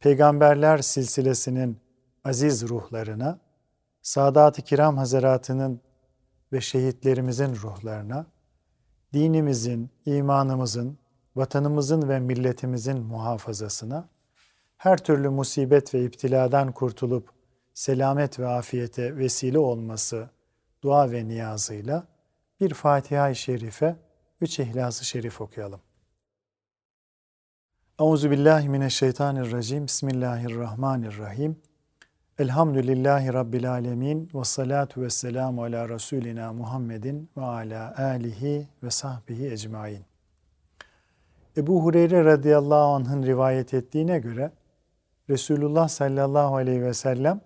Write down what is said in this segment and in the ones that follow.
Peygamberler silsilesinin aziz ruhlarına, Sadat-ı Kiram Hazretleri'nin ve şehitlerimizin ruhlarına, dinimizin, imanımızın, vatanımızın ve milletimizin muhafazasına, her türlü musibet ve iptiladan kurtulup selamet ve afiyete vesile olması dua ve niyazıyla bir Fatiha-i Şerife, üç İhlas-ı Şerif okuyalım. Euzu billahi mineşşeytanirracim. Bismillahirrahmanirrahim. Elhamdülillahi rabbil alamin ve salatu vesselamu ala rasulina Muhammedin ve ala alihi ve sahbihi ecmaîn. Ebu Hureyre radıyallahu anh'ın rivayet ettiğine göre Resulullah sallallahu aleyhi ve sellem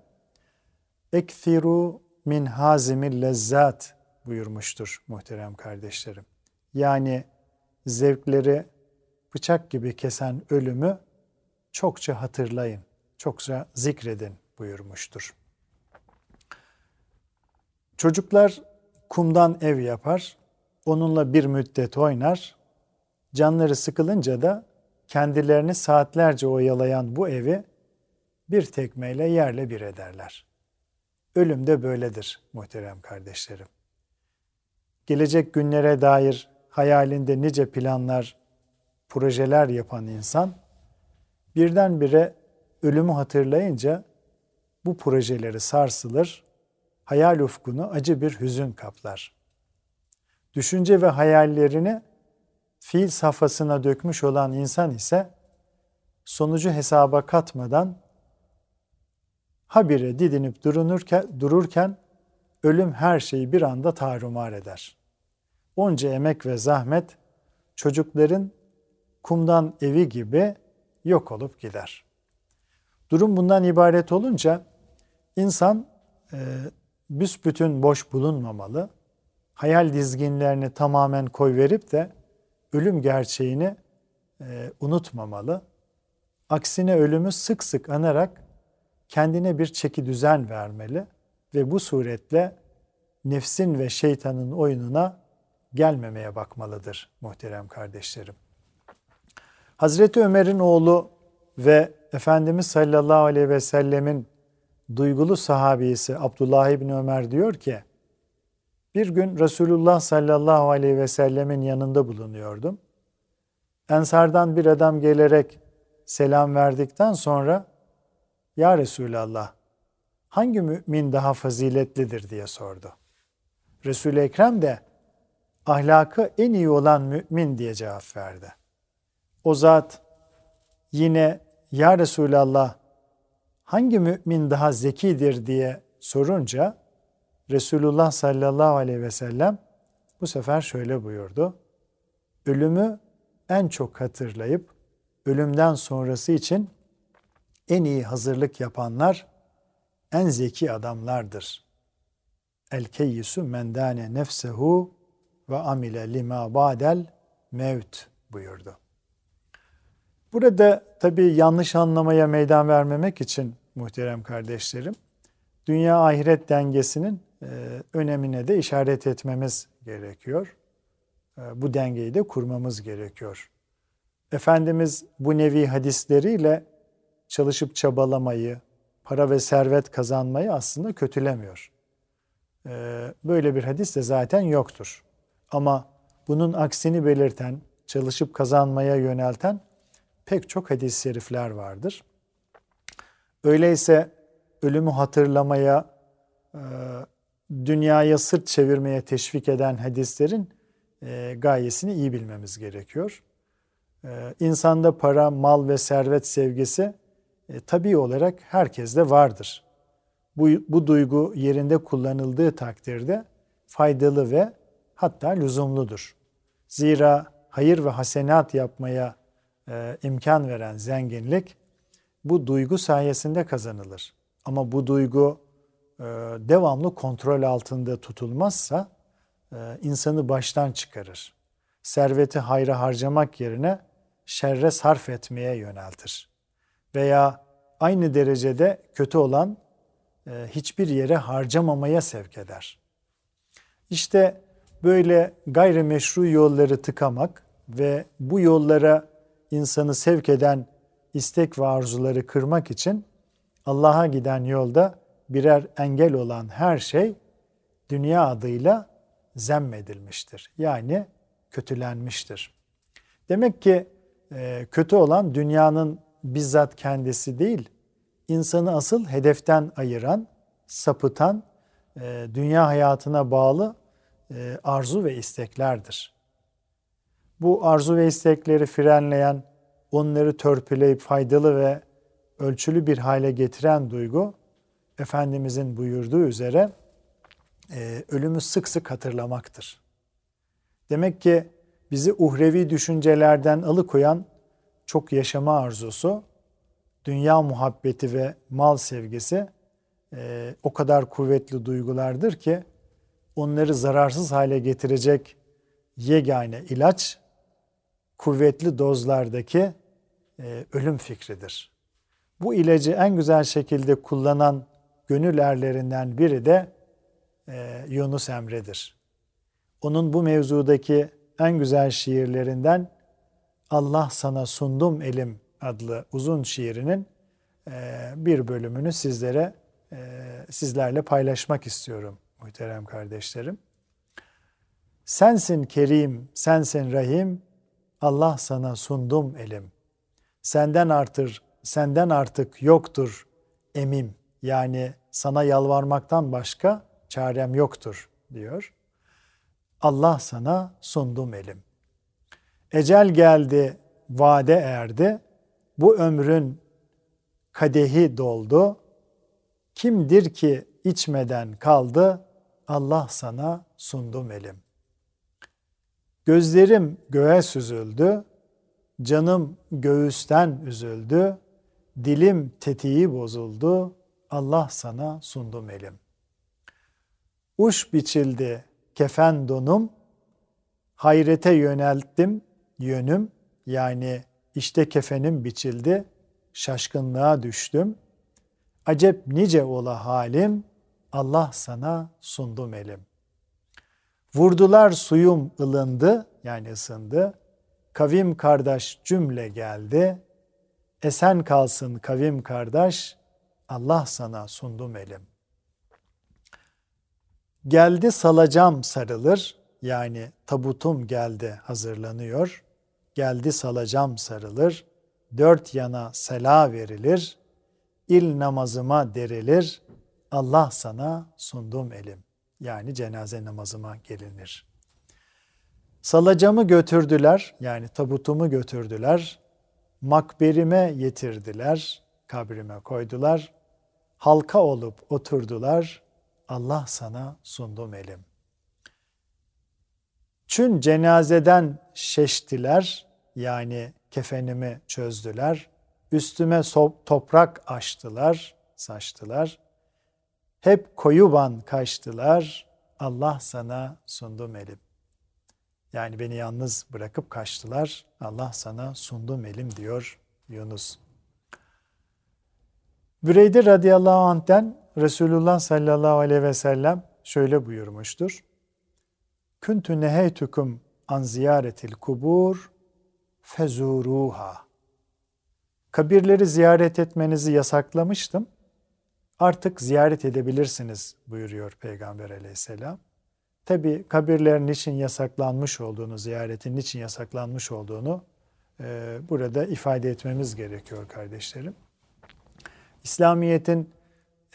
Ekthiru min hazimil lezzat buyurmuştur muhterem kardeşlerim. Yani zevkleri bıçak gibi kesen ölümü çokça hatırlayın, çokça zikredin buyurmuştur. Çocuklar kumdan ev yapar, onunla bir müddet oynar, canları sıkılınca da kendilerini saatlerce oyalayan bu evi bir tekmeyle yerle bir ederler. Ölüm de böyledir muhterem kardeşlerim. Gelecek günlere dair hayalinde nice planlar, projeler yapan insan birdenbire ölümü hatırlayınca bu projeleri sarsılır, hayal ufkunu acı bir hüzün kaplar. Düşünce ve hayallerini fiil safhasına dökmüş olan insan ise sonucu hesaba katmadan habire didinip durunurken, dururken ölüm her şeyi bir anda tarumar eder. Onca emek ve zahmet çocukların kumdan evi gibi yok olup gider. Durum bundan ibaret olunca insan e, büsbütün boş bulunmamalı. Hayal dizginlerini tamamen koy verip de ölüm gerçeğini e, unutmamalı. Aksine ölümü sık sık anarak kendine bir çeki düzen vermeli ve bu suretle nefsin ve şeytanın oyununa gelmemeye bakmalıdır muhterem kardeşlerim. Hazreti Ömer'in oğlu ve Efendimiz sallallahu aleyhi ve sellemin duygulu sahabisi Abdullah İbni Ömer diyor ki, bir gün Resulullah sallallahu aleyhi ve sellemin yanında bulunuyordum. Ensardan bir adam gelerek selam verdikten sonra, Ya Resulallah, hangi mümin daha faziletlidir diye sordu. Resul-i Ekrem de, ahlakı en iyi olan mümin diye cevap verdi. O zat yine ya Resulallah hangi mümin daha zekidir diye sorunca Resulullah sallallahu aleyhi ve sellem bu sefer şöyle buyurdu. Ölümü en çok hatırlayıp ölümden sonrası için en iyi hazırlık yapanlar en zeki adamlardır. El keyyisu mendane nefsehu ve amile lima badel mevt buyurdu. Burada tabii yanlış anlamaya meydan vermemek için muhterem kardeşlerim, dünya ahiret dengesinin e, önemine de işaret etmemiz gerekiyor. E, bu dengeyi de kurmamız gerekiyor. Efendimiz bu nevi hadisleriyle çalışıp çabalamayı, para ve servet kazanmayı aslında kötülemiyor. E, böyle bir hadis de zaten yoktur. Ama bunun aksini belirten, çalışıp kazanmaya yönelten pek çok hadis-i şerifler vardır. Öyleyse ölümü hatırlamaya, e, dünyaya sırt çevirmeye teşvik eden hadislerin e, gayesini iyi bilmemiz gerekiyor. E, insanda para, mal ve servet sevgisi tabii olarak herkeste vardır. Bu, bu duygu yerinde kullanıldığı takdirde faydalı ve hatta lüzumludur. Zira hayır ve hasenat yapmaya e, imkan veren zenginlik bu duygu sayesinde kazanılır. Ama bu duygu e, devamlı kontrol altında tutulmazsa e, insanı baştan çıkarır. Serveti hayra harcamak yerine şerre sarf etmeye yöneltir. Veya aynı derecede kötü olan e, hiçbir yere harcamamaya sevk eder. İşte böyle gayrimeşru yolları tıkamak ve bu yollara insanı sevk eden istek ve arzuları kırmak için Allah'a giden yolda birer engel olan her şey dünya adıyla zemmedilmiştir. Yani kötülenmiştir. Demek ki e, kötü olan dünyanın bizzat kendisi değil, insanı asıl hedeften ayıran, sapıtan, e, dünya hayatına bağlı e, arzu ve isteklerdir. Bu arzu ve istekleri frenleyen, onları törpüleyip faydalı ve ölçülü bir hale getiren duygu, Efendimizin buyurduğu üzere e, ölümü sık sık hatırlamaktır. Demek ki bizi uhrevi düşüncelerden alıkoyan çok yaşama arzusu, dünya muhabbeti ve mal sevgisi e, o kadar kuvvetli duygulardır ki onları zararsız hale getirecek yegane ilaç kuvvetli dozlardaki e, ölüm fikridir. Bu ilacı en güzel şekilde kullanan gönül erlerinden biri de e, Yunus Emre'dir. Onun bu mevzudaki en güzel şiirlerinden Allah sana sundum elim adlı uzun şiirinin e, bir bölümünü sizlere e, sizlerle paylaşmak istiyorum muhterem kardeşlerim. Sensin Kerim, sensin Rahim, Allah sana sundum elim. Senden artır, senden artık yoktur emim. Yani sana yalvarmaktan başka çarem yoktur diyor. Allah sana sundum elim. Ecel geldi, vade erdi. Bu ömrün kadehi doldu. Kimdir ki içmeden kaldı? Allah sana sundum elim. Gözlerim göğe süzüldü, canım göğüsten üzüldü, dilim tetiği bozuldu, Allah sana sundum elim. Uş biçildi kefen donum, hayrete yönelttim yönüm, yani işte kefenim biçildi, şaşkınlığa düştüm. Acep nice ola halim, Allah sana sundum elim. Vurdular suyum ılındı, yani ısındı. Kavim kardeş cümle geldi. Esen kalsın kavim kardeş, Allah sana sundum elim. Geldi salacağım sarılır, yani tabutum geldi hazırlanıyor. Geldi salacağım sarılır, dört yana sela verilir, il namazıma derilir, Allah sana sundum elim. Yani cenaze namazıma gelinir. Salacamı götürdüler, yani tabutumu götürdüler, makberime yetirdiler, kabrime koydular, halka olup oturdular, Allah sana sundum elim. Çün cenazeden şeştiler, yani kefenimi çözdüler, üstüme toprak açtılar, saçtılar. Hep koyuban kaçtılar, Allah sana sundum elim. Yani beni yalnız bırakıp kaçtılar, Allah sana sundum elim diyor Yunus. Büreyde radıyallahu anh'ten Resulullah sallallahu aleyhi ve sellem şöyle buyurmuştur. Küntü neheytükum an ziyaretil kubur fezuruha. Kabirleri ziyaret etmenizi yasaklamıştım. Artık ziyaret edebilirsiniz buyuruyor Peygamber aleyhisselam. Tabi kabirlerin niçin yasaklanmış olduğunu, ziyaretin niçin yasaklanmış olduğunu e, burada ifade etmemiz gerekiyor kardeşlerim. İslamiyet'in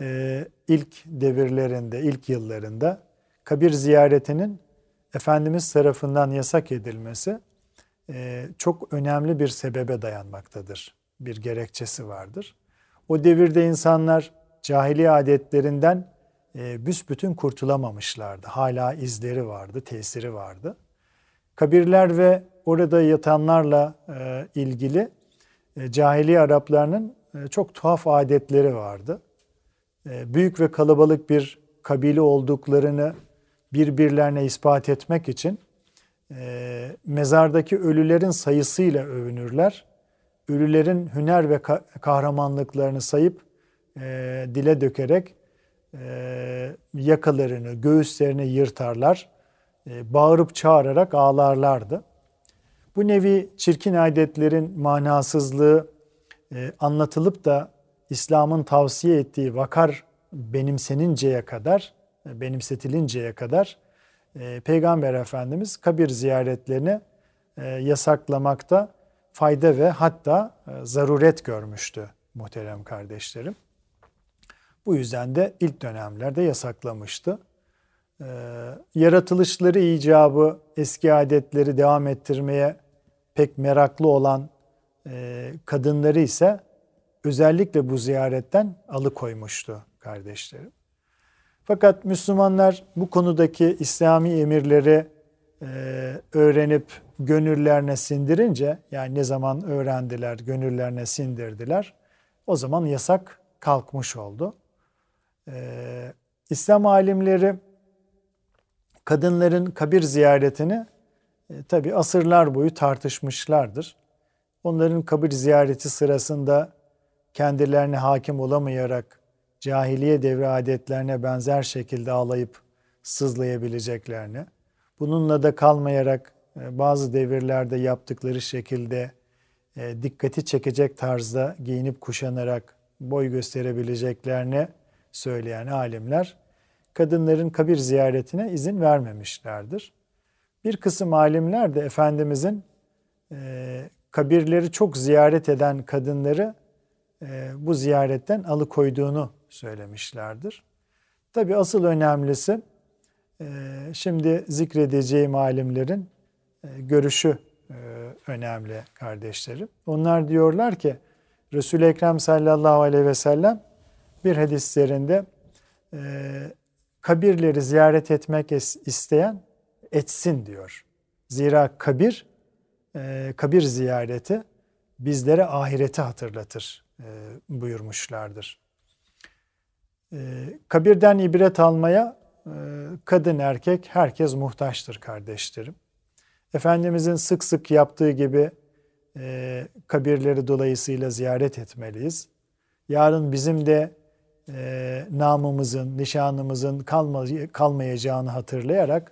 e, ilk devirlerinde, ilk yıllarında kabir ziyaretinin Efendimiz tarafından yasak edilmesi e, çok önemli bir sebebe dayanmaktadır. Bir gerekçesi vardır. O devirde insanlar cahili adetlerinden e, büsbütün kurtulamamışlardı. Hala izleri vardı, tesiri vardı. Kabirler ve orada yatanlarla e, ilgili e, cahili Araplarının e, çok tuhaf adetleri vardı. e, büyük ve kalabalık bir kabile olduklarını birbirlerine ispat etmek için e, mezardaki ölülerin sayısıyla övünürler. Ölülerin hüner ve kahramanlıklarını sayıp e, dile dökerek e, yakalarını, göğüslerini yırtarlar. E, bağırıp çağırarak ağlarlardı. Bu nevi çirkin adetlerin manasızlığı e, anlatılıp da İslam'ın tavsiye ettiği vakar benimseninceye kadar, e, benimsetilinceye kadar e, Peygamber Efendimiz kabir ziyaretlerini e, yasaklamakta fayda ve hatta e, zaruret görmüştü muhterem kardeşlerim. Bu yüzden de ilk dönemlerde yasaklamıştı. E, yaratılışları icabı eski adetleri devam ettirmeye pek meraklı olan e, kadınları ise özellikle bu ziyaretten alıkoymuştu kardeşlerim. Fakat Müslümanlar bu konudaki İslami emirleri e, öğrenip gönüllerine sindirince, yani ne zaman öğrendiler, gönüllerine sindirdiler, o zaman yasak kalkmış oldu. E, İslam alimleri kadınların kabir ziyaretini e, tabi asırlar boyu tartışmışlardır. Onların kabir ziyareti sırasında kendilerine hakim olamayarak cahiliye devri adetlerine benzer şekilde ağlayıp sızlayabileceklerini, bununla da kalmayarak e, bazı devirlerde yaptıkları şekilde e, dikkati çekecek tarzda giyinip kuşanarak boy gösterebileceklerini söyleyen alimler kadınların kabir ziyaretine izin vermemişlerdir. Bir kısım alimler de Efendimizin e, kabirleri çok ziyaret eden kadınları bu ziyaretten alıkoyduğunu söylemişlerdir. Tabi asıl önemlisi şimdi zikredeceğim alimlerin görüşü önemli kardeşlerim. Onlar diyorlar ki Resul-i Ekrem sallallahu aleyhi ve sellem bir hadislerinde kabirleri ziyaret etmek isteyen etsin diyor. Zira kabir, kabir ziyareti bizlere ahireti hatırlatır buyurmuşlardır. Kabirden ibret almaya kadın erkek herkes muhtaçtır kardeşlerim. Efendimizin sık sık yaptığı gibi kabirleri dolayısıyla ziyaret etmeliyiz. Yarın bizim de e, namımızın, nişanımızın kalma, kalmayacağını hatırlayarak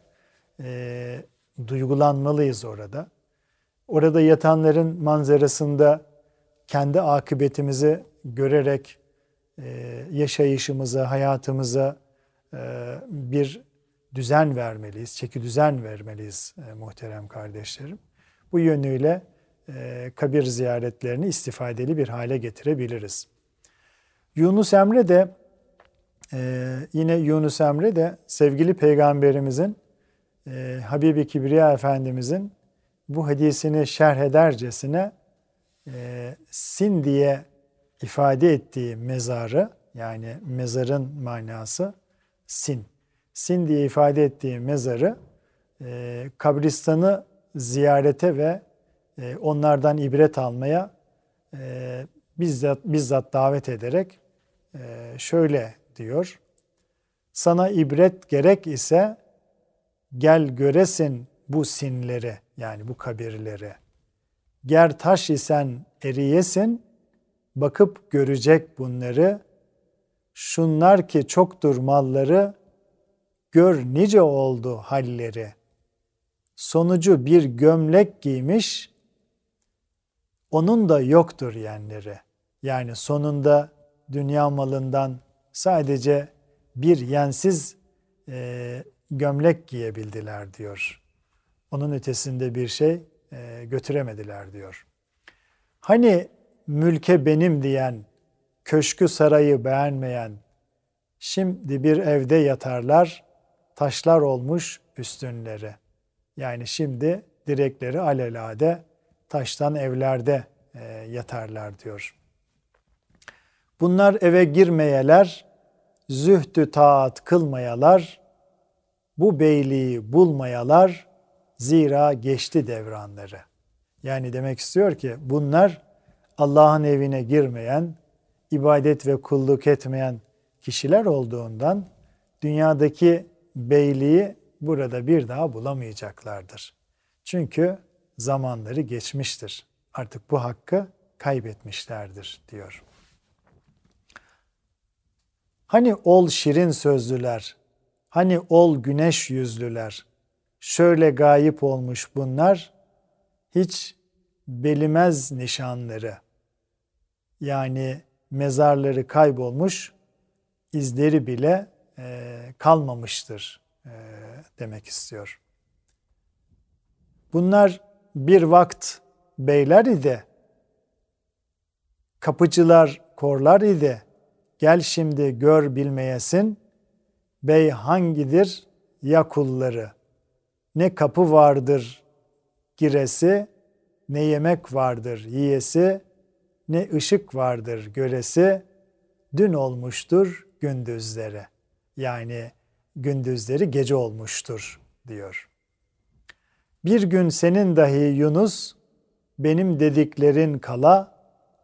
e, duygulanmalıyız orada. Orada yatanların manzarasında kendi akıbetimizi görerek e, yaşayışımıza, hayatımıza e, bir düzen vermeliyiz, çeki düzen vermeliyiz e, muhterem kardeşlerim. Bu yönüyle e, kabir ziyaretlerini istifadeli bir hale getirebiliriz. Yunus Emre de e, yine Yunus Emre de sevgili peygamberimizin e, Habibi Kibriya Efendimizin bu hadisini şerh edercesine e, sin diye ifade ettiği mezarı yani mezarın manası sin. Sin diye ifade ettiği mezarı e, kabristanı ziyarete ve e, onlardan ibret almaya e, bizzat, bizzat davet ederek şöyle diyor. Sana ibret gerek ise gel göresin bu sinleri yani bu kabirleri. Ger taş isen eriyesin, bakıp görecek bunları. Şunlar ki çoktur malları, gör nice oldu halleri. Sonucu bir gömlek giymiş, onun da yoktur yenleri. Yani sonunda dünya malından sadece bir yensiz e, gömlek giyebildiler diyor. Onun ötesinde bir şey e, götüremediler diyor. Hani mülke benim diyen, köşkü sarayı beğenmeyen, şimdi bir evde yatarlar, taşlar olmuş üstünleri. Yani şimdi direkleri alelade taştan evlerde e, yatarlar diyor. Bunlar eve girmeyeler, zühdü taat kılmayalar, bu beyliği bulmayalar, zira geçti devranları. Yani demek istiyor ki bunlar Allah'ın evine girmeyen, ibadet ve kulluk etmeyen kişiler olduğundan dünyadaki beyliği burada bir daha bulamayacaklardır. Çünkü zamanları geçmiştir. Artık bu hakkı kaybetmişlerdir diyor. Hani ol şirin sözlüler, hani ol güneş yüzlüler, şöyle gayip olmuş bunlar, hiç belimez nişanları. Yani mezarları kaybolmuş, izleri bile e, kalmamıştır e, demek istiyor. Bunlar bir vakt beyler idi, kapıcılar korlar idi, gel şimdi gör bilmeyesin, bey hangidir ya kulları, ne kapı vardır giresi, ne yemek vardır yiyesi, ne ışık vardır göresi, dün olmuştur gündüzleri. Yani gündüzleri gece olmuştur diyor. Bir gün senin dahi Yunus, benim dediklerin kala,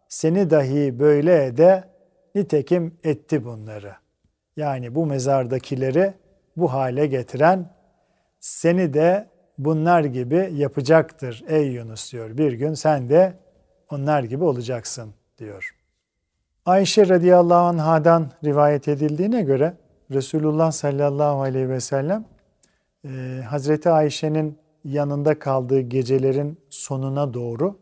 seni dahi böyle ede, nitekim etti bunları. Yani bu mezardakileri bu hale getiren, seni de bunlar gibi yapacaktır ey Yunus diyor. Bir gün sen de onlar gibi olacaksın diyor. Ayşe radıyallahu anhadan rivayet edildiğine göre Resulullah sallallahu aleyhi ve sellem e, Hazreti Ayşe'nin yanında kaldığı gecelerin sonuna doğru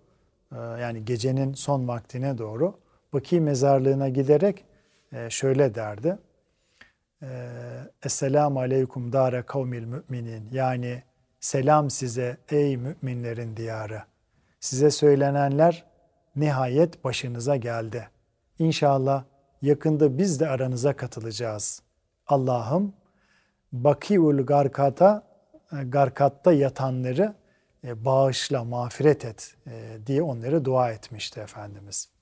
e, yani gecenin son vaktine doğru Baki mezarlığına giderek e, şöyle derdi. E, Esselamu aleyküm dara kavmil müminin yani selam size ey müminlerin diyarı. Size söylenenler nihayet başınıza geldi. İnşallah yakında biz de aranıza katılacağız. Allah'ım Bakiul Garkat'a e, Garkat'ta yatanları bağışla, mağfiret et diye onlara dua etmişti Efendimiz.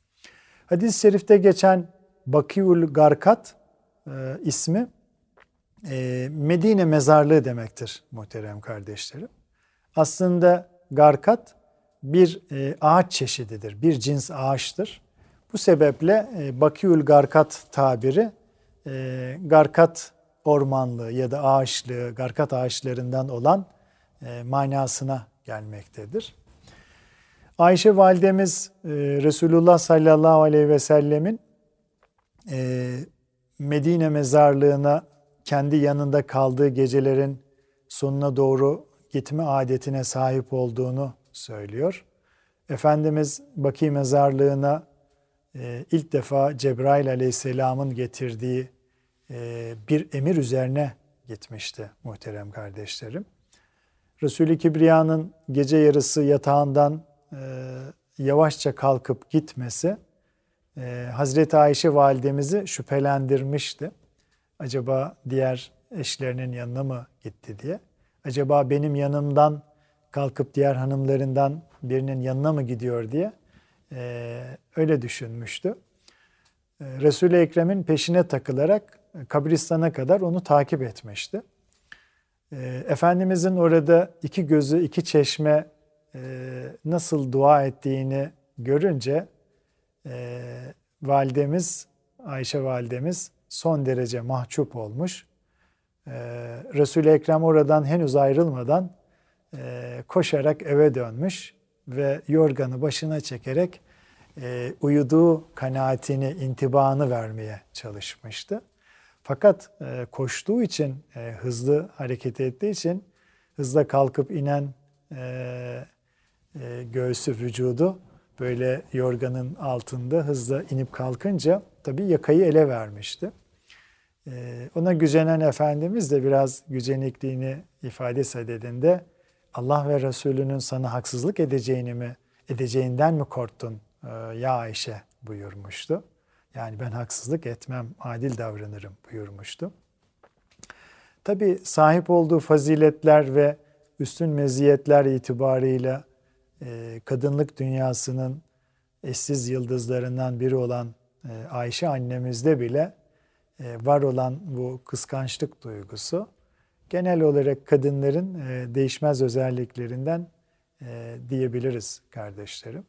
Hadis-i şerifte geçen Bakiul Garkat ismi Medine mezarlığı demektir muhterem kardeşlerim. Aslında Garkat bir ağaç çeşididir, bir cins ağaçtır. Bu sebeple Bakiul Garkat tabiri Garkat ormanlığı ya da ağaçlığı, garkat ağaçlarından olan e, manasına gelmektedir. Ayşe validemiz e, Resulullah sallallahu aleyhi ve sellemin e, Medine mezarlığına kendi yanında kaldığı gecelerin sonuna doğru gitme adetine sahip olduğunu söylüyor. Efendimiz Baki mezarlığına e, ilk defa Cebrail aleyhisselamın getirdiği bir emir üzerine gitmişti muhterem kardeşlerim. Resul-i Kibriya'nın gece yarısı yatağından e, yavaşça kalkıp gitmesi e, Hazreti Ayşe validemizi şüphelendirmişti. Acaba diğer eşlerinin yanına mı gitti diye. Acaba benim yanımdan kalkıp diğer hanımlarından birinin yanına mı gidiyor diye öyle düşünmüştü. Resul-i Ekrem'in peşine takılarak kabristana kadar onu takip etmişti. E, Efendimizin orada iki gözü, iki çeşme e, nasıl dua ettiğini görünce e, validemiz, Ayşe validemiz son derece mahcup olmuş. E, Resul-i Ekrem oradan henüz ayrılmadan e, koşarak eve dönmüş ve yorganı başına çekerek e, uyuduğu kanaatini, intibağını vermeye çalışmıştı. Fakat e, koştuğu için, e, hızlı hareket ettiği için hızla kalkıp inen e, göğsü, vücudu böyle yorganın altında hızla inip kalkınca tabii yakayı ele vermişti. E, ona gücenen Efendimiz de biraz gücenikliğini ifade sadedinde Allah ve Resulünün sana haksızlık edeceğini mi, edeceğinden mi korktun e, ya Ayşe buyurmuştu. Yani ben haksızlık etmem, adil davranırım buyurmuştu. Tabi sahip olduğu faziletler ve üstün meziyetler itibarıyla e, kadınlık dünyasının eşsiz yıldızlarından biri olan e, Ayşe annemizde bile e, var olan bu kıskançlık duygusu genel olarak kadınların e, değişmez özelliklerinden diyebiliriz kardeşlerim.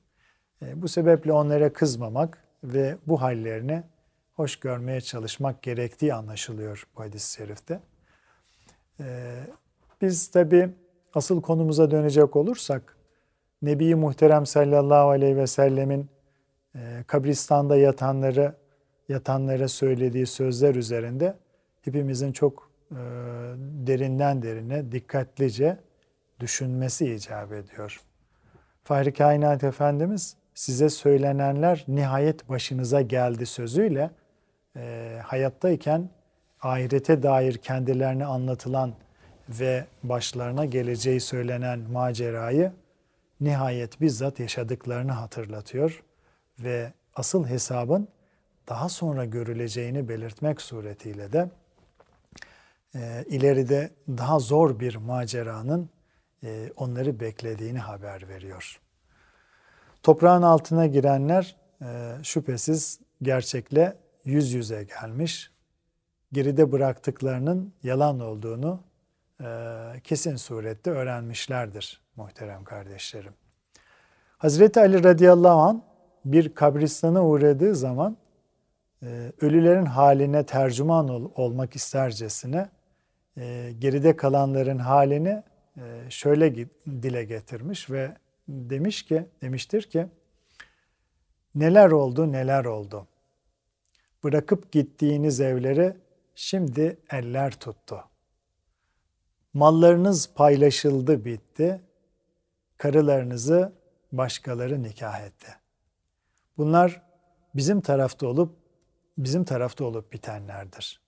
Bu sebeple onlara kızmamak, ve bu hallerine hoş görmeye çalışmak gerektiği anlaşılıyor bu hadis-i şerifte. Ee, biz tabi asıl konumuza dönecek olursak Nebi Muhterem sallallahu aleyhi ve sellemin e, kabristanda yatanları yatanlara söylediği sözler üzerinde hepimizin çok e, derinden derine dikkatlice düşünmesi icap ediyor. Fahri Kainat Efendimiz size söylenenler nihayet başınıza geldi sözüyle e, hayattayken ahirete dair kendilerine anlatılan ve başlarına geleceği söylenen macerayı nihayet bizzat yaşadıklarını hatırlatıyor ve asıl hesabın daha sonra görüleceğini belirtmek suretiyle de e, ileride daha zor bir maceranın e, onları beklediğini haber veriyor. Toprağın altına girenler e, şüphesiz gerçekle yüz yüze gelmiş, geride bıraktıklarının yalan olduğunu kesin surette öğrenmişlerdir muhterem kardeşlerim. Hazreti Ali radıyallahu an bir kabristana uğradığı zaman e, ölülerin haline tercüman ol, olmak istercesine e, geride kalanların halini e, şöyle dile getirmiş ve demiş ki demiştir ki neler oldu neler oldu. Bırakıp gittiğiniz evleri şimdi eller tuttu. Mallarınız paylaşıldı bitti. Karılarınızı başkaları nikah etti. Bunlar bizim tarafta olup bizim tarafta olup bitenlerdir.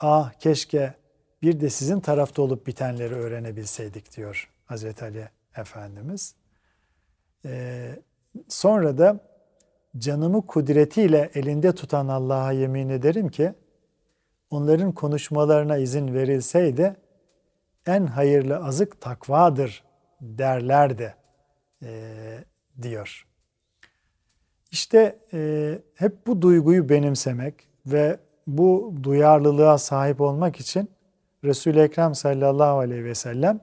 Ah keşke bir de sizin tarafta olup bitenleri öğrenebilseydik diyor Hazreti Ali Efendimiz. Ee, sonra da canımı kudretiyle elinde tutan Allah'a yemin ederim ki onların konuşmalarına izin verilseydi en hayırlı azık takvadır derlerdi e, diyor. İşte e, hep bu duyguyu benimsemek ve bu duyarlılığa sahip olmak için Resul-i Ekrem sallallahu aleyhi ve sellem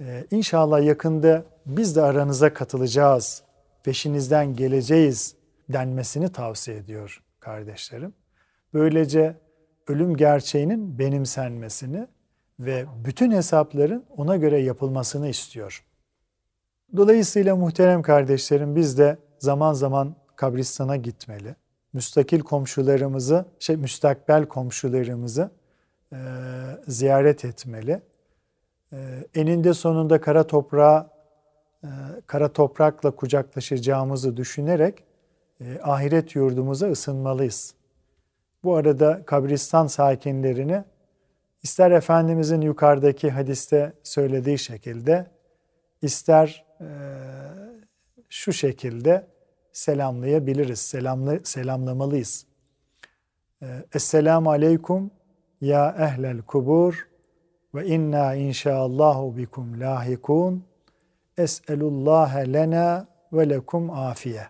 e, inşallah yakında biz de aranıza katılacağız, peşinizden geleceğiz denmesini tavsiye ediyor kardeşlerim. Böylece ölüm gerçeğinin benimsenmesini ve bütün hesapların ona göre yapılmasını istiyor. Dolayısıyla muhterem kardeşlerim biz de zaman zaman kabristana gitmeli. Müstakil komşularımızı, şey müstakbel komşularımızı e, ziyaret etmeli. E, eninde sonunda kara toprağa e, kara toprakla kucaklaşacağımızı düşünerek e, ahiret yurdumuza ısınmalıyız. Bu arada kabristan sakinlerini ister Efendimizin yukarıdaki hadiste söylediği şekilde ister e, şu şekilde selamlayabiliriz, selamlı, selamlamalıyız. E, Esselamu aleykum ya ehlel kubur ve inna inşaallahu bikum lahikun. Es'elullahe lena ve lekum afiye.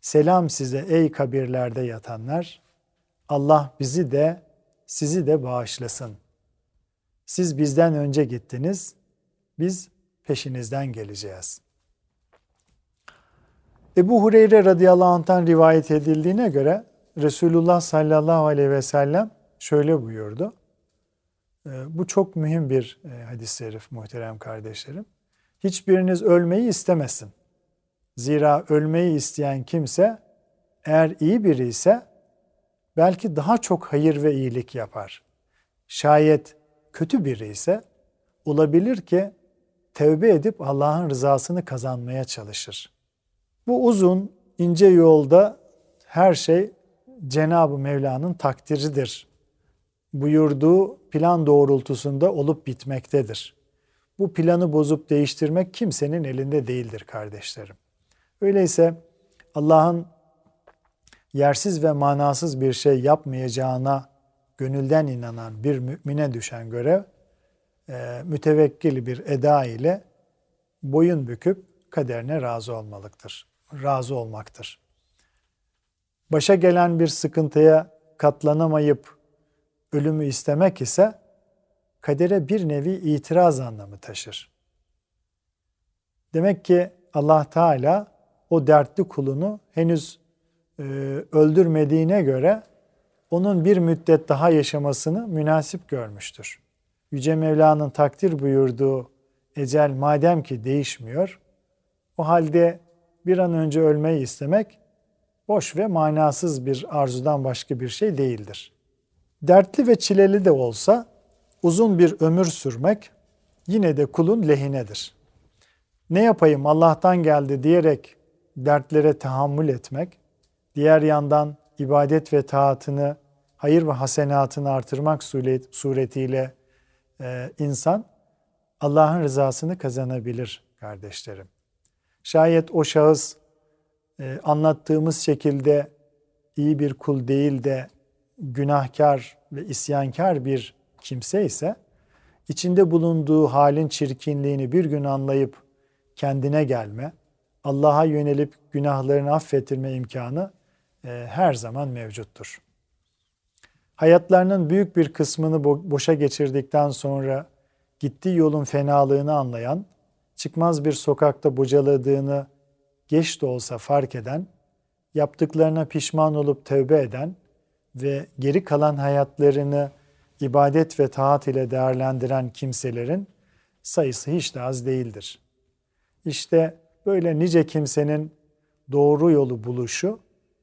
Selam size ey kabirlerde yatanlar. Allah bizi de sizi de bağışlasın. Siz bizden önce gittiniz. Biz peşinizden geleceğiz. Ebu Hureyre radıyallahu anh'tan rivayet edildiğine göre Resulullah sallallahu aleyhi ve sellem şöyle buyurdu. Ee, bu çok mühim bir e, hadis-i şerif muhterem kardeşlerim. Hiçbiriniz ölmeyi istemesin. Zira ölmeyi isteyen kimse eğer iyi biri ise belki daha çok hayır ve iyilik yapar. Şayet kötü biri ise olabilir ki tevbe edip Allah'ın rızasını kazanmaya çalışır. Bu uzun, ince yolda her şey Cenab-ı Mevla'nın takdiridir. Buyurduğu plan doğrultusunda olup bitmektedir. Bu planı bozup değiştirmek kimsenin elinde değildir kardeşlerim. Öyleyse Allah'ın yersiz ve manasız bir şey yapmayacağına gönülden inanan bir mümine düşen görev, e, mütevekkil bir eda ile boyun büküp kaderine razı olmalıktır. Razı olmaktır. Başa gelen bir sıkıntıya katlanamayıp ölümü istemek ise kadere bir nevi itiraz anlamı taşır. Demek ki Allah Teala o dertli kulunu henüz e, öldürmediğine göre onun bir müddet daha yaşamasını münasip görmüştür. Yüce Mevla'nın takdir buyurduğu ecel madem ki değişmiyor, o halde bir an önce ölmeyi istemek boş ve manasız bir arzudan başka bir şey değildir. Dertli ve çileli de olsa uzun bir ömür sürmek yine de kulun lehinedir. Ne yapayım Allah'tan geldi diyerek dertlere tahammül etmek, diğer yandan ibadet ve taatını, hayır ve hasenatını artırmak suretiyle e, insan Allah'ın rızasını kazanabilir kardeşlerim. Şayet o şahıs e, anlattığımız şekilde iyi bir kul değil de günahkar ve isyankar bir kimse ise içinde bulunduğu halin çirkinliğini bir gün anlayıp kendine gelme, Allah'a yönelip günahlarını affettirme imkanı her zaman mevcuttur. Hayatlarının büyük bir kısmını boşa geçirdikten sonra gittiği yolun fenalığını anlayan, çıkmaz bir sokakta bocaladığını geç de olsa fark eden, yaptıklarına pişman olup tövbe eden ve geri kalan hayatlarını ibadet ve taat ile değerlendiren kimselerin sayısı hiç de az değildir. İşte böyle nice kimsenin doğru yolu buluşu,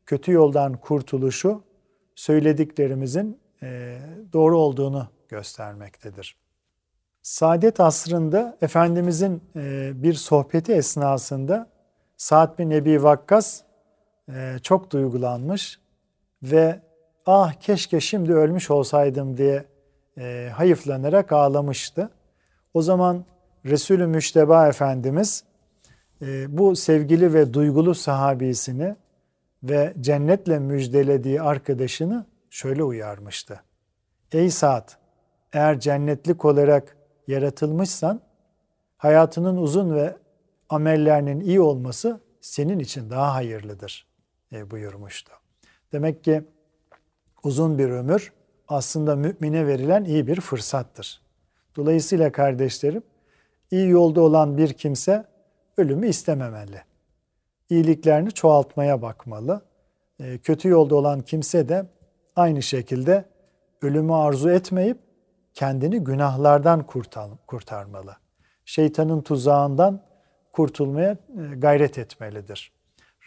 kötü yoldan kurtuluşu söylediklerimizin doğru olduğunu göstermektedir. Saadet asrında Efendimizin bir sohbeti esnasında Sa'd bin Ebi Vakkas çok duygulanmış ve ah keşke şimdi ölmüş olsaydım diye hayıflanarak ağlamıştı. O zaman Resulü Müşteba Efendimiz bu sevgili ve duygulu sahabisini ve cennetle müjdelediği arkadaşını şöyle uyarmıştı. Ey Sa'd, eğer cennetlik olarak yaratılmışsan hayatının uzun ve amellerinin iyi olması senin için daha hayırlıdır e, buyurmuştu. Demek ki uzun bir ömür aslında mümine verilen iyi bir fırsattır. Dolayısıyla kardeşlerim, iyi yolda olan bir kimse ölümü istememeli. İyiliklerini çoğaltmaya bakmalı. E, kötü yolda olan kimse de aynı şekilde ölümü arzu etmeyip kendini günahlardan kurtarmalı. Şeytanın tuzağından kurtulmaya e, gayret etmelidir.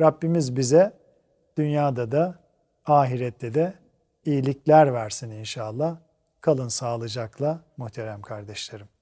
Rabbimiz bize dünyada da ahirette de iyilikler versin inşallah. Kalın sağlıcakla muhterem kardeşlerim.